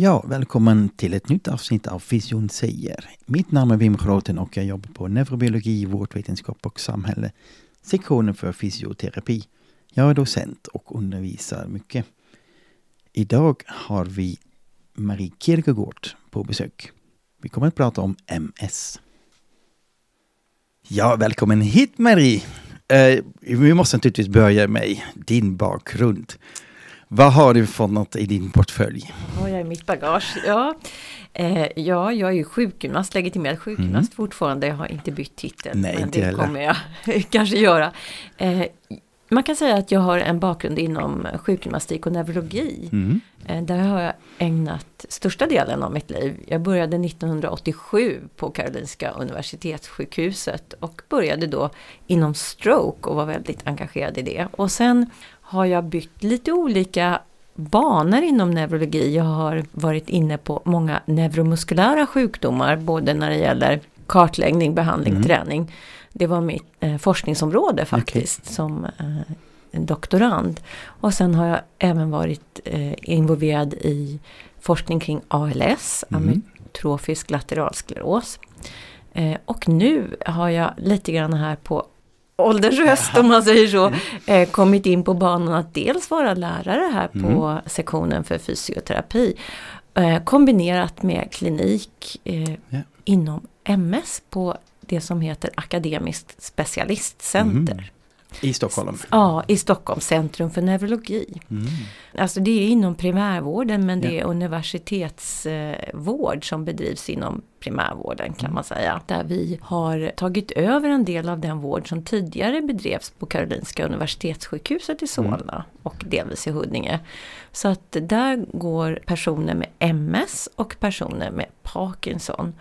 Ja, välkommen till ett nytt avsnitt av Fysion säger. Mitt namn är Wim Groten och jag jobbar på neurobiologi, vårdvetenskap och samhälle, sektionen för fysioterapi. Jag är docent och undervisar mycket. Idag har vi Marie Kierkegaard på besök. Vi kommer att prata om MS. Ja, välkommen hit Marie! Eh, vi måste naturligtvis börja med din bakgrund. Vad har du för något i din portfölj? Vad har jag i mitt bagage? Ja, eh, ja jag är ju sjukgymnast, legitimerad sjukgymnast fortfarande. Jag har inte bytt titel. Mm. Nej, men det heller. kommer jag kanske göra. Eh, man kan säga att jag har en bakgrund inom sjukgymnastik och neurologi. Mm. Eh, Där har jag ägnat största delen av mitt liv. Jag började 1987 på Karolinska Universitetssjukhuset och började då inom stroke och var väldigt engagerad i det. Och sen har jag bytt lite olika banor inom neurologi. Jag har varit inne på många neuromuskulära sjukdomar, både när det gäller kartläggning, behandling, Mm. träning. Det var mitt eh, forskningsområde faktiskt som eh, doktorand. Och sen har jag även varit eh, involverad i forskning kring ALS, Mm. amyotrofisk lateralskleros. Eh, och nu har jag lite grann här på ålderns höst om man säger så, eh, kommit in på banan att dels vara lärare här på sektionen för fysioterapi. Eh, kombinerat med klinik eh, Ja. inom MS på det som heter Akademiskt specialistcenter. Mm. I Stockholm. Ja, i Stockholm, Centrum för neurologi. Mm. Alltså det är inom primärvården men det Ja. är universitetsvård som bedrivs inom primärvården kan man säga. Där vi har tagit över en del av den vård som tidigare bedrevs på Karolinska Universitetssjukhuset i Solna och delvis i Huddinge. Så att där går personer med MS och personer med Parkinson.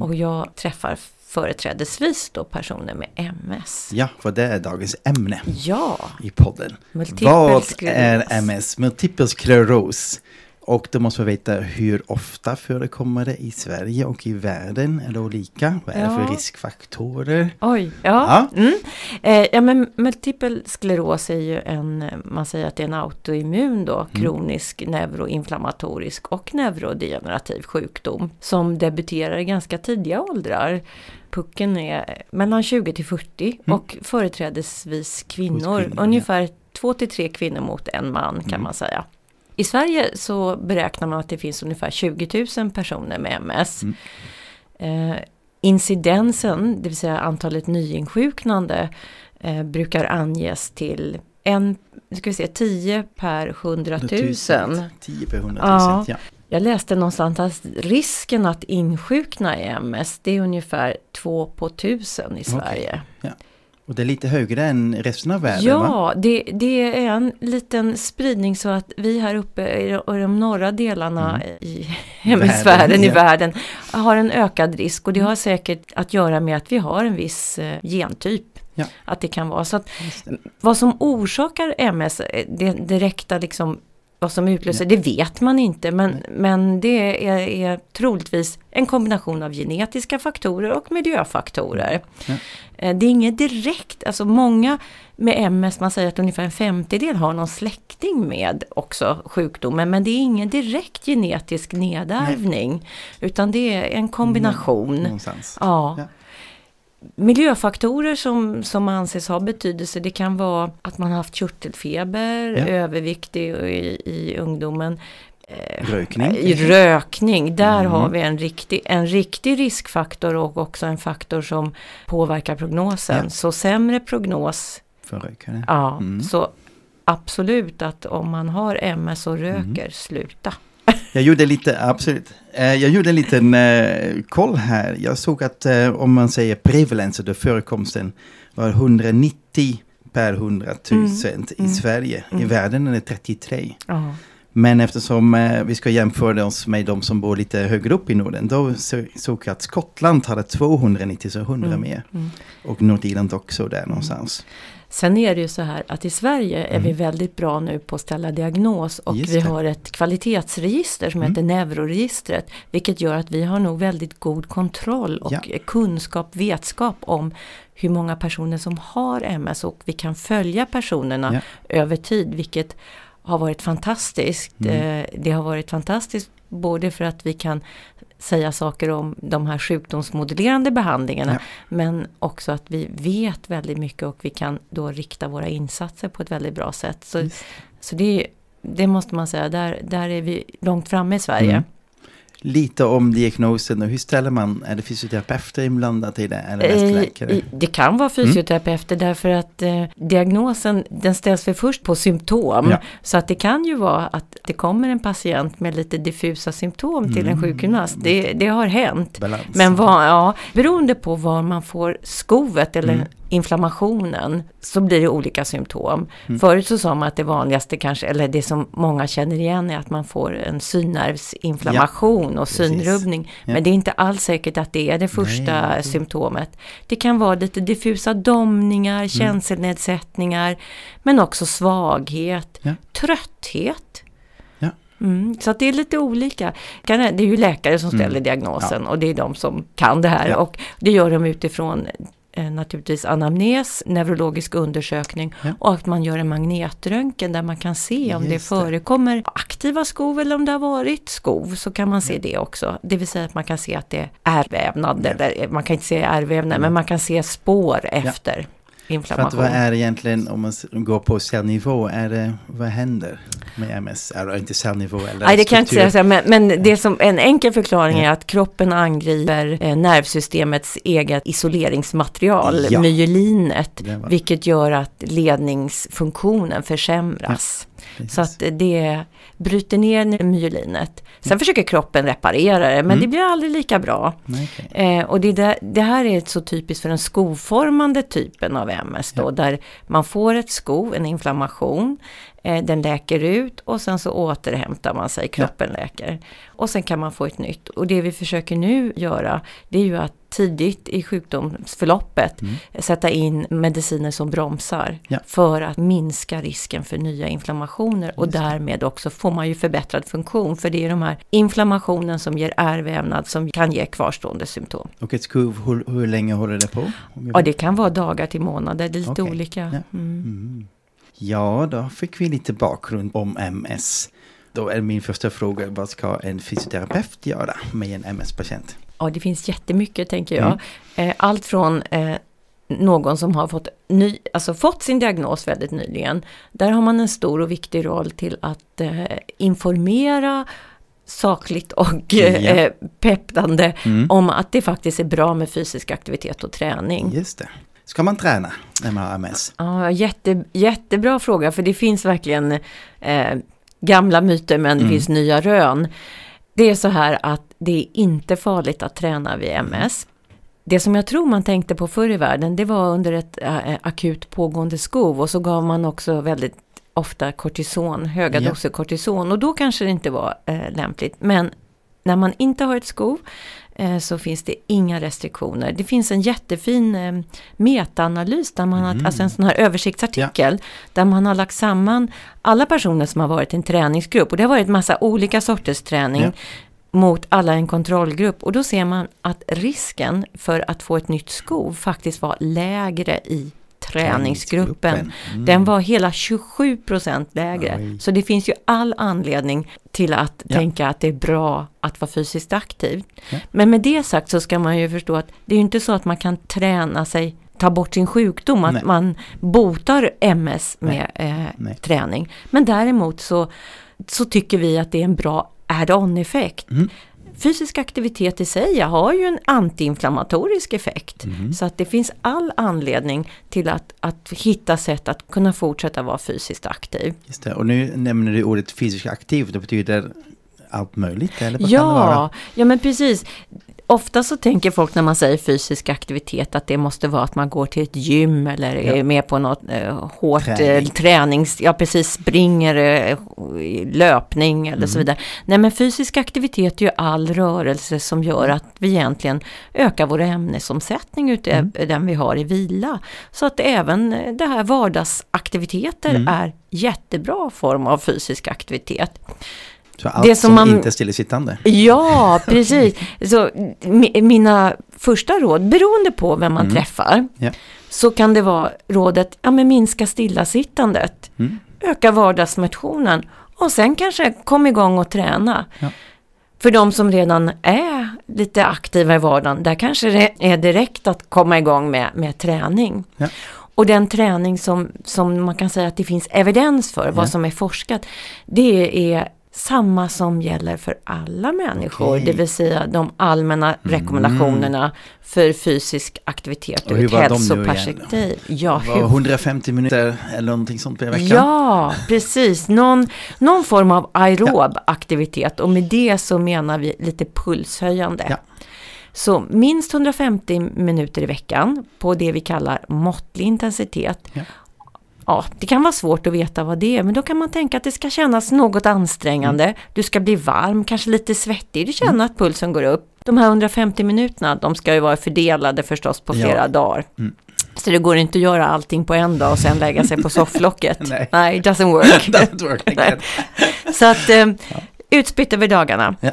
Och jag träffar företrädesvis då personer med MS. Ja, för det är dagens ämne Ja, i podden. multipel Vad skleros. är MS? Multipel skleros. Och då måste vi veta hur ofta förekommer det i Sverige och i världen? Är det olika? Vad är det Ja. för riskfaktorer? Oj, ja. Ja. Mm. Eh, ja men multipel skleros är ju en, man säger att det är en autoimmun då, kronisk neuroinflammatorisk och neurodegenerativ sjukdom som debuterar i ganska tidiga åldrar. Pucken är mellan 20 till 40 och företrädesvis kvinnor, kvinnor, ungefär två till tre kvinnor mot en man kan man säga. I Sverige så beräknar man att det finns ungefär 20 000 personer med MS. Eh, incidensen, det vill säga antalet nyinsjuknande, eh, brukar anges till en, ska vi se, 10 per 100 000. 10 per 100 000. Ja. Ja. Jag läste någonstans att risken att insjukna i MS, det är ungefär 2 på 1000 i Sverige. Ja. Och det är lite högre än resten av världen va? Ja, det, det är en liten spridning så att vi här uppe i de- norra delarna i hemisfären Mm. Världen, i ja. världen har en ökad risk och det har säkert att göra med att vi har en viss eh, gentyp. Ja. Att det kan vara så att vad som orsakar MS, eh, det direkta liksom vad som utlöser, det vet man inte men, men det är, är troligtvis en kombination av genetiska faktorer och miljöfaktorer. Ja. Eh, Det är inget direkt, alltså många med MS, man säger att ungefär en femtedel har någon släkting med också sjukdomen, men det är ingen direkt genetisk nedärvning, utan det är en kombination. Någonstans. Ja. Ja. Miljöfaktorer som, som anses ha betydelse, det kan vara att man har haft körtelfeber, Ja. övervikt i, i, ungdomen. Eh, Rökning. i Rökning, där Mm. har vi en riktig, en riktig riskfaktor och också en faktor som påverkar prognosen. Ja. Så sämre prognos, För rökare. ja, Mm. så absolut att om man har MS och röker, Mm. sluta. Jag gjorde lite, absolut. Eh, Jag gjorde en liten eh, koll här. Jag såg att eh, om man säger prevalensen, då förekomsten var 190 per 100 000 Mm. i Sverige. I Mm. världen är det 33. Ja. Men eftersom eh, vi ska jämföra oss med de som bor lite högre upp i Norden. Då så- såg jag att Skottland hade 290, så 100 Mm, mer. mm. Och Nordirland också där någonstans. Sen är det ju så här att i Sverige är vi Mm. väldigt bra nu på att ställa diagnos och vi har ett kvalitetsregister som Mm. heter Neuroregistret. Vilket gör att vi har nog väldigt god kontroll och Ja. kunskap, vetskap om hur många personer som har MS och vi kan följa personerna Ja. över tid vilket har varit fantastiskt. Mm. Eh, Det har varit fantastiskt både för att vi kan säga saker om de här sjukdomsmodellerande behandlingarna Ja. men också att vi vet väldigt mycket och vi kan då rikta våra insatser på ett väldigt bra sätt. Så, Just. så det, det måste man säga, där, där är vi långt framme i Sverige. Mm. Lite om diagnosen och hur ställer man? Är det fysioterapeuter inblandat i det? Eller mest Eh, läkare? Det kan vara fysioterapeuter därför att eh, diagnosen den ställs för först på symptom. Ja. Så att det kan ju vara att det kommer en patient med lite diffusa symptom till en Mm. sjukgymnast. Det, det har hänt. Balans. Men vad, ja, beroende på var man får skovet eller Mm. Inflammationen så blir det olika symptom. Mm. Förut så sa man att det vanligaste kanske, eller det som många känner igen är att man får en synnervsinflammation och precis. synrubbning. Ja. Men det är inte alls säkert att det är det första Nej, symptomet. Det kan vara lite diffusa domningar, känselnedsättningar, men också svaghet, Ja. trötthet. Ja. Mm, så det är lite olika. Det är ju läkare som ställer Mm. diagnosen och det är de som kan det här. Ja. Och det gör de utifrån eh, naturligtvis anamnes, neurologisk undersökning Ja. och att man gör en magnetröntgen där man kan se om det Just det. förekommer aktiva skov eller om det har varit skov så kan man se det också. Det vill säga att man kan se att det är ärrvävnad, eller man kan inte se ärrvävnad men man kan se spår efter För att inflammation. vad är egentligen, om man går på cellnivå, är det, vad händer med MS? Eller inte cellnivå eller Nej, det kan jag inte säga, men, men det som en enkel förklaring Ja. är att kroppen angriper eh, nervsystemets eget isoleringsmaterial, Ja. myelinet, vilket gör att ledningsfunktionen försämras. Precis. Så att det bryter ner myelinet. Sen försöker kroppen reparera det, men Mm. det blir aldrig lika bra. Okej. Eh, och det, där, det här är så typiskt för den skoformande typen av MS då, Ja. där man får ett skov, en inflammation, den läker ut och sen så återhämtar man sig, kroppen läker. Och sen kan man få ett nytt. Och det vi försöker nu göra, det är ju att tidigt i sjukdomsförloppet Mm. sätta in mediciner som bromsar Ja. för att minska risken för nya inflammationer och därmed också får man ju förbättrad funktion för det är de här inflammationen som ger ärrvävnad som kan ge kvarstående symptom. Och ett skov, hur, hur länge håller det på? Ja, det kan vara dagar till månader, det är lite Okej. olika. Ja. Mm. Mm. Ja, då fick vi lite bakgrund om MS. Då är min första fråga, vad ska en fysioterapeut göra med en MS-patient? Ja, det finns jättemycket tänker jag. Mm. Eh, Allt från eh, någon som har fått, ny, alltså fått sin diagnos väldigt nyligen. Där har man en stor och viktig roll till att eh, informera sakligt och Ja. peppande Mm. om att det faktiskt är bra med fysisk aktivitet och träning. Just det. Ska man träna när man har MS? Ja, jätte, jättebra fråga för det finns verkligen eh, gamla myter men det Mm. finns nya rön. Det är så här att det är inte farligt att träna vid MS. Det som jag tror man tänkte på förr i världen det var under ett eh, akut pågående skov och så gav man också väldigt ofta kortison, höga Ja. doser kortison och då kanske det inte var eh, lämpligt. Men när man inte har ett skov så finns det inga restriktioner. Det finns en jättefin eh, metaanalys, där man Mm. har, alltså en sån här översiktsartikel, där man har lagt samman alla personer som har varit i en träningsgrupp. Och det har varit massa olika sorters träning Ja. mot alla i en kontrollgrupp. Och då ser man att risken för att få ett nytt skov faktiskt var lägre i träningsgruppen. Mm. Den var hela 27 procent lägre. Oj. Så det finns ju all anledning till att Ja. tänka att det är bra att vara fysiskt aktiv. Ja. Men med det sagt så ska man ju förstå att det är ju inte så att man kan träna sig ta bort sin sjukdom, att Nej. man botar MS med eh, Nej. träning. Men däremot så, så tycker vi att det är en bra add-on-effekt. Mm. Fysisk aktivitet i sig har ju en antiinflammatorisk effekt. Mhm. Så att det finns all anledning till att, att hitta sätt att kunna fortsätta vara fysiskt aktiv. Just det. Och nu nämner du ordet fysiskt aktiv, det betyder allt möjligt, eller vad kan det vara? Ja, ja men precis. Ofta så tänker folk när man säger fysisk aktivitet att det måste vara att man går till ett gym eller Ja. är med på något eh, hårt Träning. eh, tränings... Ja, precis. Springer, eh, löpning eller Mm. så vidare. Nej, men fysisk aktivitet är ju all rörelse som gör Mm. att vi egentligen ökar vår ämnesomsättning utöver Mm. den vi har i vila. Så att även eh, det här vardagsaktiviteter Mm. är jättebra form av fysisk aktivitet. Så allt Det som, som man- inte är stillasittande. Ja, precis. Så mi- mina första råd, beroende på vem man Mm. träffar, Ja. så kan det vara rådet, ja men minska stillasittandet, Mm. öka vardagsmotionen och sen kanske kom igång och träna. Ja. För de som redan är lite aktiva i vardagen, där kanske det är direkt att komma igång med, med träning. Ja. Och den träning som, som man kan säga att det finns evidens för, Ja. vad som är forskat, det är samma som gäller för alla människor. Mm. det vill säga de allmänna rekommendationerna för fysisk aktivitet ur ett hälsoperspektiv. Ja, hur 150 minuter eller någonting sånt per vecka. Ja, precis. Någon, någon form av aerob aktivitet och med det så menar vi lite pulshöjande. Ja. Så minst 150 minuter i veckan på det vi kallar måttlig intensitet. Ja. Ja, det kan vara svårt att veta vad det är, men då kan man tänka att det ska kännas något ansträngande. Mm. Du ska bli varm, kanske lite svettig, du känner att pulsen går upp. De här 150 minuterna, de ska ju vara fördelade förstås på Ja. flera dagar. Mm. Så det går inte att göra allting på en dag och sen lägga sig på sofflocket. Nej. Nej, it doesn't work. Doesn't work. Så att eh, utspritt över dagarna. Ja.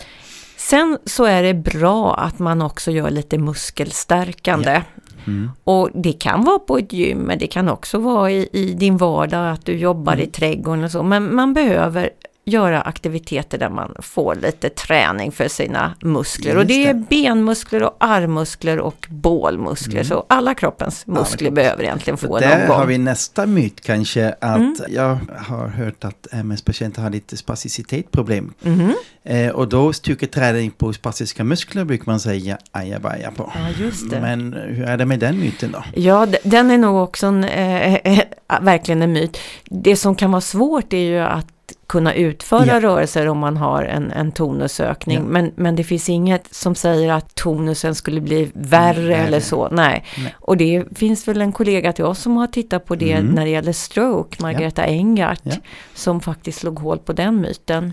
Sen så är det bra att man också gör lite muskelstärkande. Mm. Och det kan vara på ett gym, men det kan också vara i, i din vardag, att du jobbar Mm. i trädgården och så. Men man behöver göra aktiviteter där man får lite träning för sina muskler. och Just det är det. benmuskler och armmuskler och bålmuskler. Så alla kroppens Mm. Muskler kroppens. behöver egentligen få en där omgång. har vi nästa myt kanske att Mm. jag har hört att MS-patienter har lite spasticitetproblem. Mhm. Eh, och då styrketräning på spastiska muskler brukar man säga ajabaja på. Ja, just det. Men hur är det med den myten då? Ja, den är nog också en, eh, eh, verkligen en myt. Det som kan vara svårt är ju att kunna utföra Ja. rörelser om man har en, en tonusökning. Ja. Men, men det finns inget som säger att tonusen skulle bli värre värre. eller så. Nej. Nej. Och det finns väl en kollega till oss som har tittat på det Mm. när det gäller stroke, Margareta Engart, Ja. som faktiskt slog hål på den myten.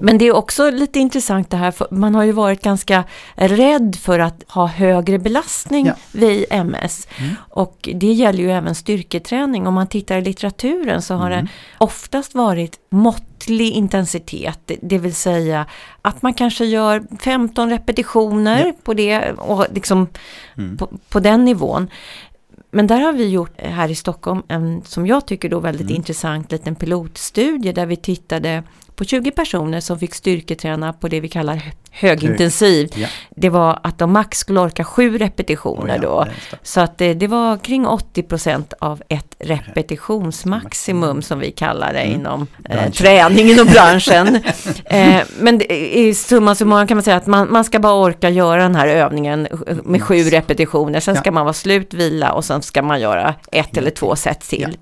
Men det är också lite intressant det här, för man har ju varit ganska rädd för att ha högre belastning Ja. vid MS. Mm. Och det gäller ju även styrketräning. Om man tittar i litteraturen så har Mm. det oftast varit måttlig intensitet. Det- vill säga att man kanske gör 15 repetitioner Ja. på det och liksom Mm. på, på den nivån. Men där har vi gjort här i Stockholm en, som jag tycker då väldigt Mm. intressant liten pilotstudie där vi tittade på 20 personer som fick styrketräna på det vi kallar hö- högintensiv. Ja. Det var att de max skulle orka sju repetitioner Oj, ja, då. Så att det, det var kring 80% av ett repetitionsmaximum som vi kallar det Mm. inom eh, träningen och branschen. eh, men i summa summarum kan man säga att man, man ska bara orka göra den här övningen med sju repetitioner. Sen Ja. ska man vara slut, vila och sen ska man göra ett eller två set till.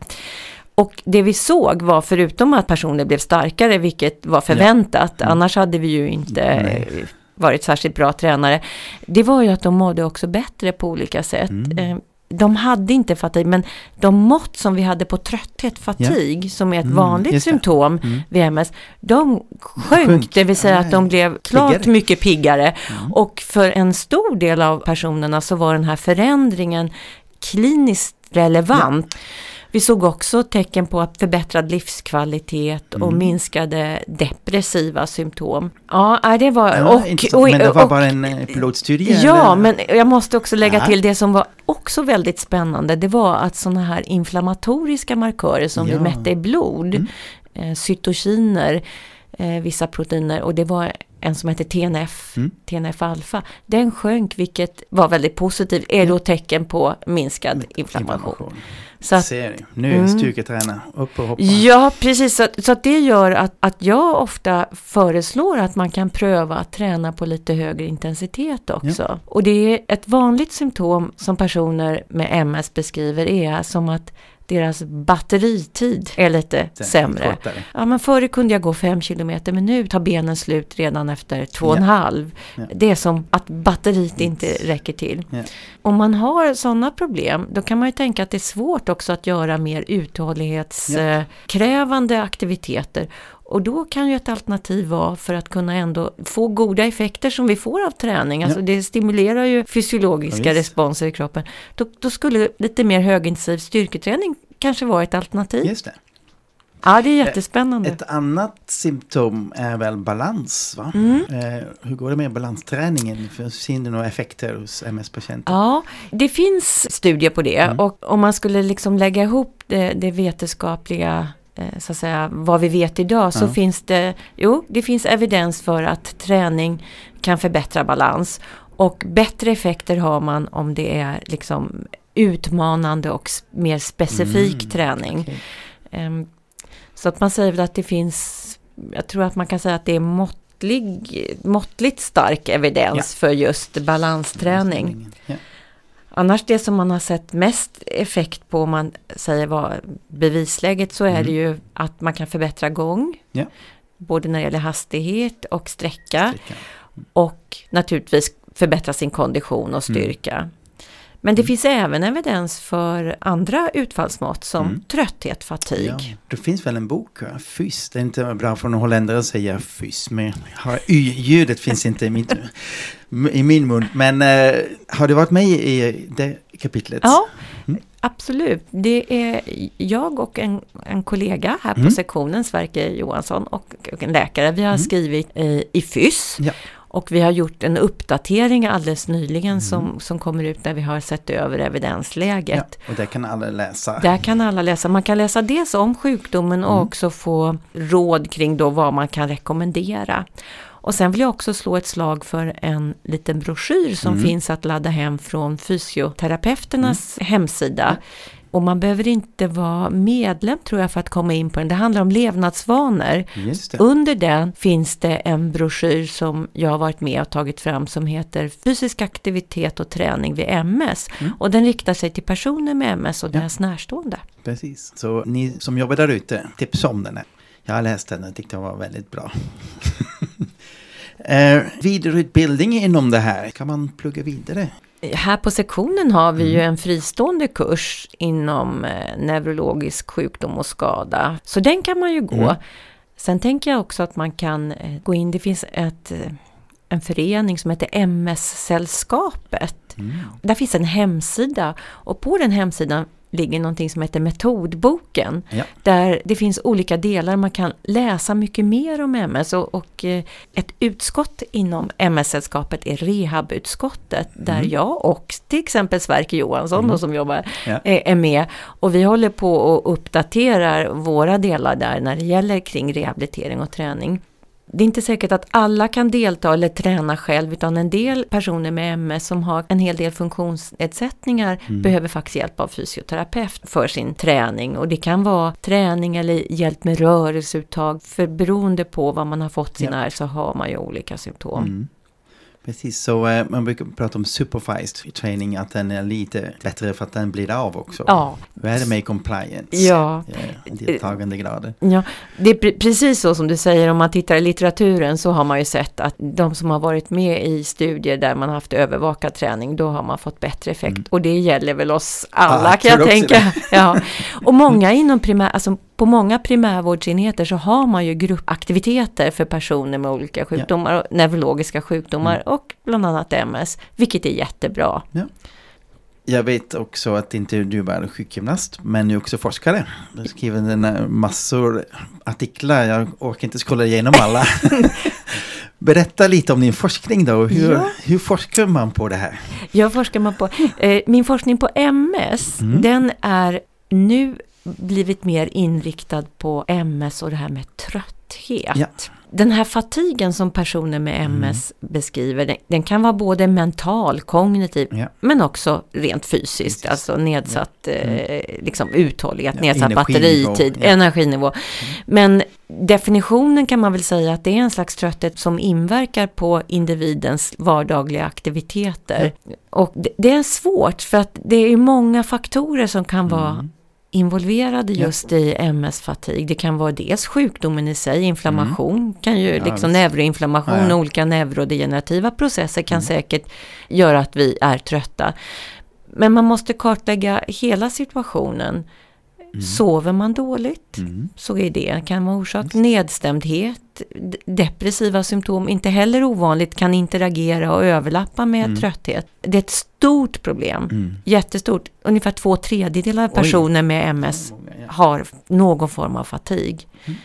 Ja. Och det vi såg var, förutom att personer blev starkare, vilket var förväntat, Mm. annars hade vi ju inte Nej. eh, varit särskilt bra tränare, det var ju att de mådde också bättre på olika sätt. Mm. Eh, De hade inte fatig, men de mått som vi hade på trötthet, fatig, som är ett Mm, vanligt symptom Mm. vid MS, de sjönk, Sjönk. det vill säga att de Nej. blev klart Piggare. mycket piggare. Mm. Och för en stor del av personerna så var den här förändringen kliniskt relevant. Vi såg också tecken på att förbättrad livskvalitet och Mm. minskade depressiva symptom. Ja, det var... Ja, intressant. men det var bara en eh, pilotstudie? Ja, eller? men jag måste också lägga Ja. till det som var också väldigt spännande. Det var att sådana här inflammatoriska markörer som vi Ja. mätte i blod, Mm. eh, cytokiner, eh, vissa proteiner och det var en som hette TNF, Mm. TNF-alfa. Den sjönk vilket var väldigt positivt, är då tecken på minskad inflammation. Så att, Ser du. Nu Mm. styrketräna, upp och hoppa. Ja, precis. Så, så att det gör att, att jag ofta föreslår att man kan pröva att träna på lite högre intensitet också. Och det är ett vanligt symptom som personer med MS beskriver är som att deras batteritid är lite är sämre. kortare. Ja, men förr kunde jag gå fem kilometer men nu tar benen slut redan efter två och en Ja. halv. Ja. Det är som att batteriet inte räcker till. Ja. Om man har sådana problem då kan man ju tänka att det är svårt också att göra mer uthållighetskrävande aktiviteter. Och då kan ju ett alternativ vara för att kunna ändå få goda effekter som vi får av träning. Alltså Ja. det stimulerar ju fysiologiska Ja, responser i kroppen. Då, då skulle lite mer högintensiv styrketräning kanske vara ett alternativ. Just det. Ja, det är jättespännande. Ett annat symptom är väl balans va? Mm. Eh, hur går det med balansträningen? Ser du några effekter hos MS-patienter? Ja, det finns studier på det Mm. och om man skulle liksom lägga ihop det, det vetenskapliga så att säga, vad vi vet idag så Ja. finns det, jo, det finns evidens för att träning kan förbättra balans och bättre effekter har man om det är liksom utmanande och mer specifik Mm, träning. okej. Ehm, Så att man säger väl att det finns, jag tror att man kan säga att det är måttlig, måttligt stark evidens Ja. för just balansträning. Ja. Annars det som man har sett mest effekt på om man säger vad bevisläget så är Mm. det ju att man kan förbättra gång. Ja. Både när det gäller hastighet och sträcka. Sträcka. Och naturligtvis förbättra sin kondition och styrka. Men det Mm. finns även evidens för andra utfallsmått som Mm. trötthet, fatig. Ja, det finns väl en bok, eh, Fys. Det är inte bra för en holländare att säga Fys, men Y-ljudet finns inte i, mitt, i min mun. Men eh, har du varit med i det kapitlet? Ja, Mm. absolut. Det är jag och en, en kollega här på Mm. sektionen, Sverker Johansson, och, och en läkare. Vi har Mm. skrivit i, i FYS. Ja. Och vi har gjort en uppdatering alldeles nyligen Mm. som, som kommer ut när vi har sett över Ja, evidensläget. och det kan alla läsa. Där kan alla läsa. Man kan läsa dels om sjukdomen och Mm. också få råd kring då vad man kan rekommendera. Och sen vill jag också slå ett slag för en liten broschyr som Mm. finns att ladda hem från fysioterapeuternas hemsida. Och man behöver inte vara medlem tror jag för att komma in på den. Det handlar om levnadsvanor. Under den finns det en broschyr som jag har varit med och tagit fram som heter Fysisk aktivitet och träning vid MS. Mm. Och den riktar sig till personer med MS och Ja. deras närstående. Precis. Så ni som jobbar där ute, tips om den. här. Jag har läst den och tyckte den var väldigt bra. eh, vidareutbildning inom det här, kan man plugga vidare? Här på sektionen har vi ju Mm. en fristående kurs inom eh, neurologisk sjukdom och skada. Så den kan man ju gå. Mm. Sen tänker jag också att man kan eh, gå in, det finns ett, eh, en förening som heter MS-sällskapet. Mm. Där finns en hemsida och på den hemsidan ligger någonting som heter Metodboken. Ja. Där det finns olika delar, man kan läsa mycket mer om MS och, och eh, ett utskott inom MS-sällskapet är rehabutskottet där Mm. jag och till exempel Sverker Johansson Mm. som jobbar Ja. är, är med. Och vi håller på och uppdaterar våra delar där när det gäller kring rehabilitering och träning. Det är inte säkert att alla kan delta eller träna själv utan en del personer med MS som har en hel del funktionsnedsättningar Mm. behöver faktiskt hjälp av fysioterapeut för sin träning och det kan vara träning eller hjälp med rörelseuttag för beroende på vad man har fått sin Ja. så har man ju olika symptom. Mm. Precis, så eh, man brukar prata om supervised training, att den är lite bättre för att den blir av också. Ja, Vad är det med compliance? ja. Eh, deltagandegrader. Ja, det är pre- precis så som du säger, om man tittar i litteraturen så har man ju sett att de som har varit med i studier där man har haft övervakad träning, då har man fått bättre effekt. Mm. Och det gäller väl oss alla Ja, kan jag jag tänka. Ja. Och många inom primär, alltså på många primärvårdsenheter så har man ju gruppaktiviteter för personer med olika sjukdomar, och neurologiska sjukdomar Mm. och bland annat MS, vilket är jättebra. Jag vet också att inte du bara är sjukgymnast, men du är också forskare. Du eh, massor artiklar, jag orkar inte scrolla igenom alla. Berätta lite om din forskning då, hur, Ja. hur forskar man på det här? Jag forskar man på, eh, min forskning på MS, Mm. den är nu blivit mer inriktad på MS och det här med trötthet. Ja. Den här fatigen som personer med Mm. MS beskriver, den, den kan vara både mental, kognitiv, Ja. men också rent fysiskt, Fysiskt. alltså nedsatt eh, liksom uthållighet, Mm. Ja, nedsatt energinivå, batteritid, ja. Mm. energinivå. Men definitionen kan man väl säga att det är en slags trötthet som inverkar på individens vardagliga aktiviteter. Och det, det är svårt för att det är många faktorer som kan vara Mm. Involverade just i MS-fatig. Det kan vara dels sjukdomen i sig, inflammation, mm. kan ju liksom ja, neuroinflammation ja, ja. och olika neurodegenerativa processer kan mm. säkert göra att vi är trötta. Men man måste kartlägga hela situationen. Mm. Sover man dåligt mm. så är det kan vara orsak. Nedstämdhet, depressiva symptom, inte heller ovanligt, kan interagera och överlappa med mm. trötthet. Det är ett stort problem, mm. jättestort. Ungefär två tredjedelar av personer Oj. med MS har någon form av fatig. Mm.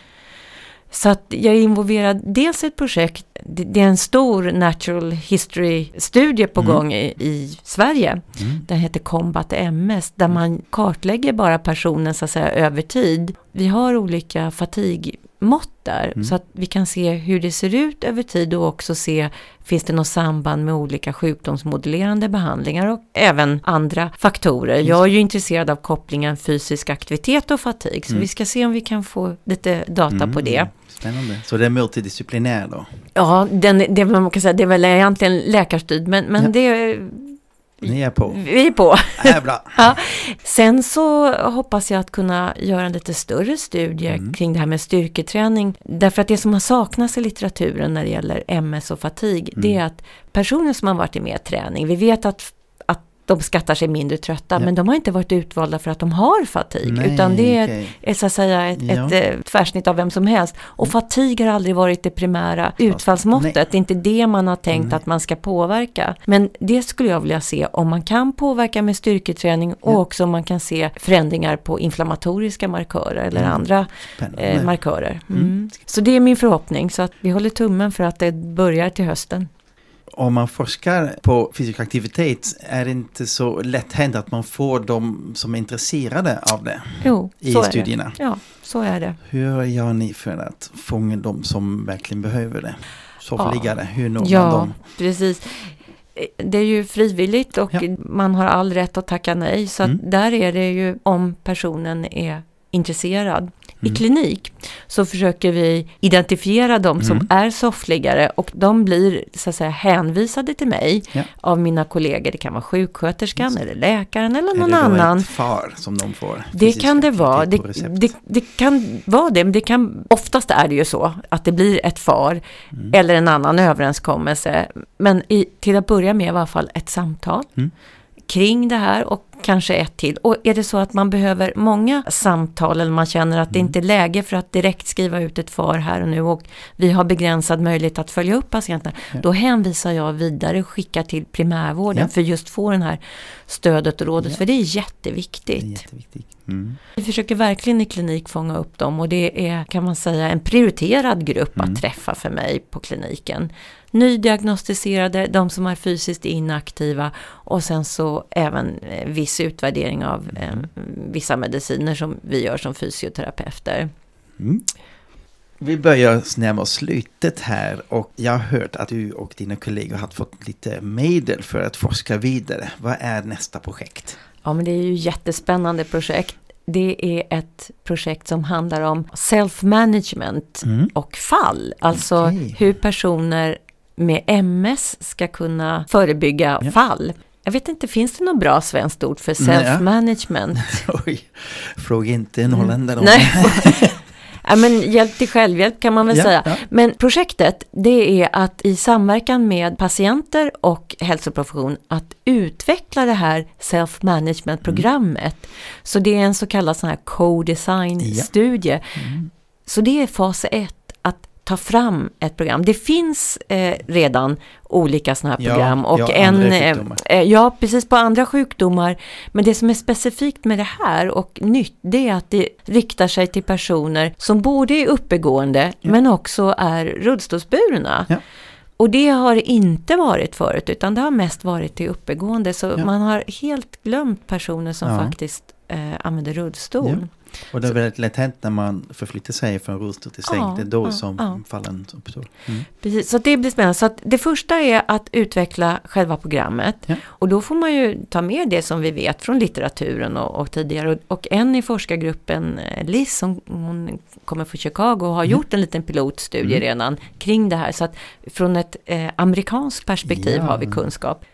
Så att jag är involverad dels i ett projekt, det är en stor natural history-studie på mm. gång i, i Sverige. Mm. Den heter Combat MS, där man kartlägger bara personen så att säga över tid. Vi har olika fatigmått där, mm. så att vi kan se hur det ser ut över tid och också se, finns det något samband med olika sjukdomsmodellerande behandlingar och även andra faktorer. Jag är ju intresserad av kopplingen fysisk aktivitet och fatig, så mm. vi ska se om vi kan få lite data på mm. det. Spännande. Så det är multidisciplinär då? Ja, den, det, man kan säga, det är väl egentligen läkarstyrd, men, men ja. det ni är på. Vi är på. Är bra. ja. Sen så hoppas jag att kunna göra en lite större studie mm. kring det här med styrketräning. Därför att det som har saknats i litteraturen när det gäller MS och fatig, mm. det är att personer som har varit i mer träning, vi vet att de skattar sig mindre trötta, ja. men de har inte varit utvalda för att de har fatig, Nej, utan det är, okay. är så att säga ett, ja. ett, ett tvärsnitt av vem som helst. Och mm. fatig har aldrig varit det primära utfallsmåttet, Nej. det är inte det man har tänkt Nej. att man ska påverka. Men det skulle jag vilja se om man kan påverka med styrketräning och också om man kan se förändringar på inflammatoriska markörer eller mm. andra eh, markörer. Mm. mm. Så det är min förhoppning, så att vi håller tummen för att det börjar till hösten om man forskar på fysisk aktivitet är det inte så lätt hänt att man får de som är intresserade av det jo, i studierna. Det. Ja, så är det. Hur gör ni för att fånga de som verkligen behöver det? Soffliggare, ja. hur når ja, man dem? Ja, precis. Det är ju frivilligt och ja. man har all rätt att tacka nej. Så mm. där är det ju om personen är intresserad. Mm. I klinik så försöker vi identifiera de mm. som är soffliggare och de blir så att säga hänvisade till mig ja. av mina kollegor. Det kan vara sjuksköterskan eller läkaren eller någon annan. Är det ett far som de får? Det kan det vara. Det, det, det, kan vara det, men det kan, oftast är det ju så att det blir ett far mm. eller en annan överenskommelse. Men i, till att börja med i alla fall ett samtal mm. kring det här och kanske ett till. Och är det så att man behöver många samtal eller man känner att det mm. inte är läge för att direkt skriva ut ett FAR här och nu och vi har begränsad möjlighet att följa upp patienterna. Ja. Då hänvisar jag vidare och skickar till primärvården ja. för just få den här stödet och rådet. Ja. För det är jätteviktigt. Det är jätteviktigt. Mm. Vi försöker verkligen i klinik fånga upp dem och det är kan man säga en prioriterad grupp mm. att träffa för mig på kliniken. Nydiagnostiserade, de som är fysiskt inaktiva och sen så även eh, viss utvärdering av eh, vissa mediciner som vi gör som fysioterapeuter. Mm. Vi börjar närma oss slutet här och jag har hört att du och dina kollegor har fått lite medel för att forska vidare. Vad är nästa projekt? Ja men det är ju jättespännande projekt. Det är ett projekt som handlar om self-management mm. och fall. Alltså okay. hur personer med MS ska kunna förebygga ja. fall. Jag vet inte, finns det något bra svenskt ord för self-management? Oj, fråga inte en holländare om Nej. Ja, men hjälp till självhjälp kan man väl ja, säga. Ja. Men projektet det är att i samverkan med patienter och hälsoprofession att utveckla det här self-management-programmet. Mm. Så det är en så kallad sån här co-design-studie. Mm. Så det är fas 1 ta fram ett program. Det finns eh, redan olika sådana här program. Ja, och ja, en, eh, eh, ja, precis på andra sjukdomar. Men det som är specifikt med det här och nytt, det är att det riktar sig till personer som både är uppegående ja. men också är rullstolsburna. Och det har inte varit förut, utan det har mest varit till uppegående. Så man har helt glömt personer som faktiskt eh, använder rullstol. Och det är väldigt lätt hänt när man förflyttar sig från rullstol till säng. Ja, det är då ja, som ja. fallen uppstår. Mm. Precis, så det blir spännande. Så det första är att utveckla själva programmet. Ja. Och då får man ju ta med det som vi vet från litteraturen och, och tidigare. Och, och, en i forskargruppen, eh, Liz, som hon kommer från Chicago och har mm. gjort en liten pilotstudie mm. redan kring det här. Så att från ett eh, amerikanskt perspektiv har vi kunskap.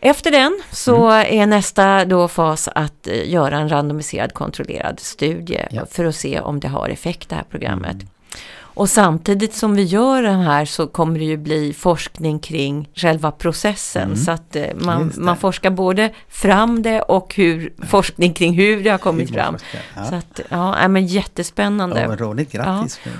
Efter den så är nästa då fas att eh, göra en randomiserad kontrollerad studie Ja. för att se om det har effekt det här programmet. Och samtidigt som vi gör den här så kommer det ju bli forskning kring själva processen. Mm. Så att eh, man, man forskar både fram det och hur, forskning kring hur det har kommit fram. Ja. Så att, ja, men jättespännande. Ja, roligt, grattis. det.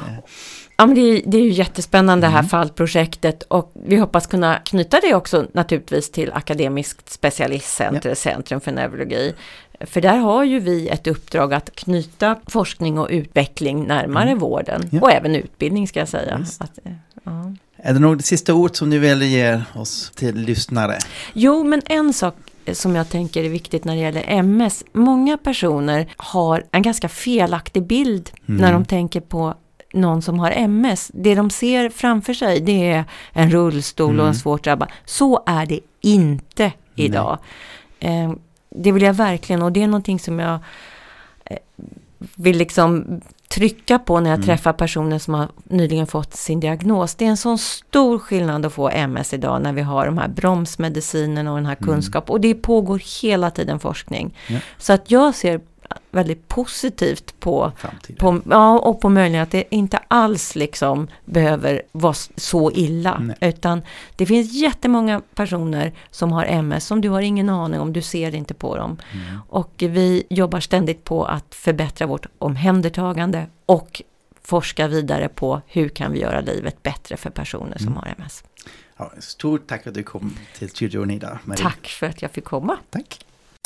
Ja, men det, är, det är ju jättespännande det här Mm. fallprojektet och vi hoppas kunna knyta det också naturligtvis till Akademiskt specialistcenter, Centrum för neurologi. För där har ju vi ett uppdrag att knyta forskning och utveckling närmare vården Mm. Ja. och även utbildning ska jag säga. Att, eh, ja. Är det något sista ord som ni vill ge oss till lyssnare? Jo, men en sak som jag tänker är viktigt när det gäller MS. Många personer har en ganska felaktig bild Mm. när de tänker på någon som har MS. Det de ser framför sig det är en rullstol och Mm. en svårt drabbad. Så är det inte idag. Eh, det vill jag verkligen och det är någonting som jag eh, vill liksom trycka på när jag Mm. träffar personer som har nyligen fått sin diagnos. Det är en sån stor skillnad att få MS idag när vi har de här bromsmedicinerna och den här Mm. kunskap. Och det pågår hela tiden forskning. Ja. Så att jag ser väldigt positivt på, Framtiden. på, ja, och på möjligheten att det inte alls liksom behöver vara så illa. Nej. Utan det finns jättemånga personer som har MS som du har ingen aning om, du ser inte på dem. Mm. Och vi jobbar ständigt på att förbättra vårt omhändertagande och forska vidare på hur kan vi göra livet bättre för personer som Mm. har MS. Ja, stort tack att du kom till studion idag. Marie. Tack för att jag fick komma. Tack.